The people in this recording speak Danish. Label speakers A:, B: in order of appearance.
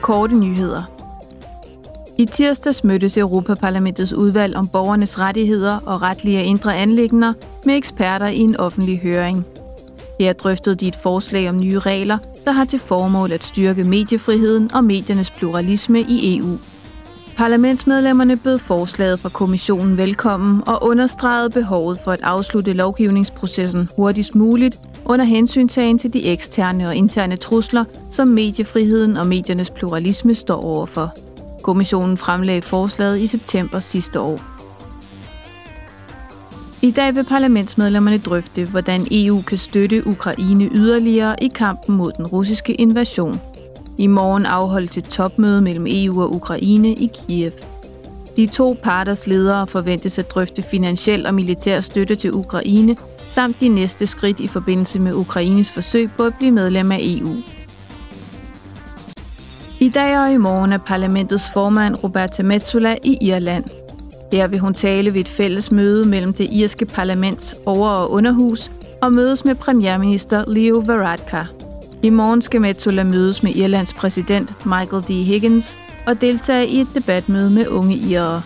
A: korte nyheder. I tirsdags mødtes Europaparlamentets udvalg om borgernes rettigheder og retlige og indre anlægner med eksperter i en offentlig høring. Her drøftede de et forslag om nye regler, der har til formål at styrke mediefriheden og mediernes pluralisme i EU. Parlamentsmedlemmerne bød forslaget fra kommissionen velkommen og understregede behovet for at afslutte lovgivningsprocessen hurtigst muligt under hensyntagen til de eksterne og interne trusler, som mediefriheden og mediernes pluralisme står overfor. Kommissionen fremlagde forslaget i september sidste år. I dag vil parlamentsmedlemmerne drøfte, hvordan EU kan støtte Ukraine yderligere i kampen mod den russiske invasion. I morgen afholdes et topmøde mellem EU og Ukraine i Kiev. De to parters ledere forventes at drøfte finansiel og militær støtte til Ukraine, samt de næste skridt i forbindelse med Ukraines forsøg på at blive medlem af EU. I dag og i morgen er parlamentets formand Roberta Metsola i Irland. Her vil hun tale ved et fælles møde mellem det irske parlaments over- og underhus og mødes med premierminister Leo Varadkar. I morgen skal Metsola mødes med Irlands præsident Michael D. Higgins og deltage i et debatmøde med unge irere.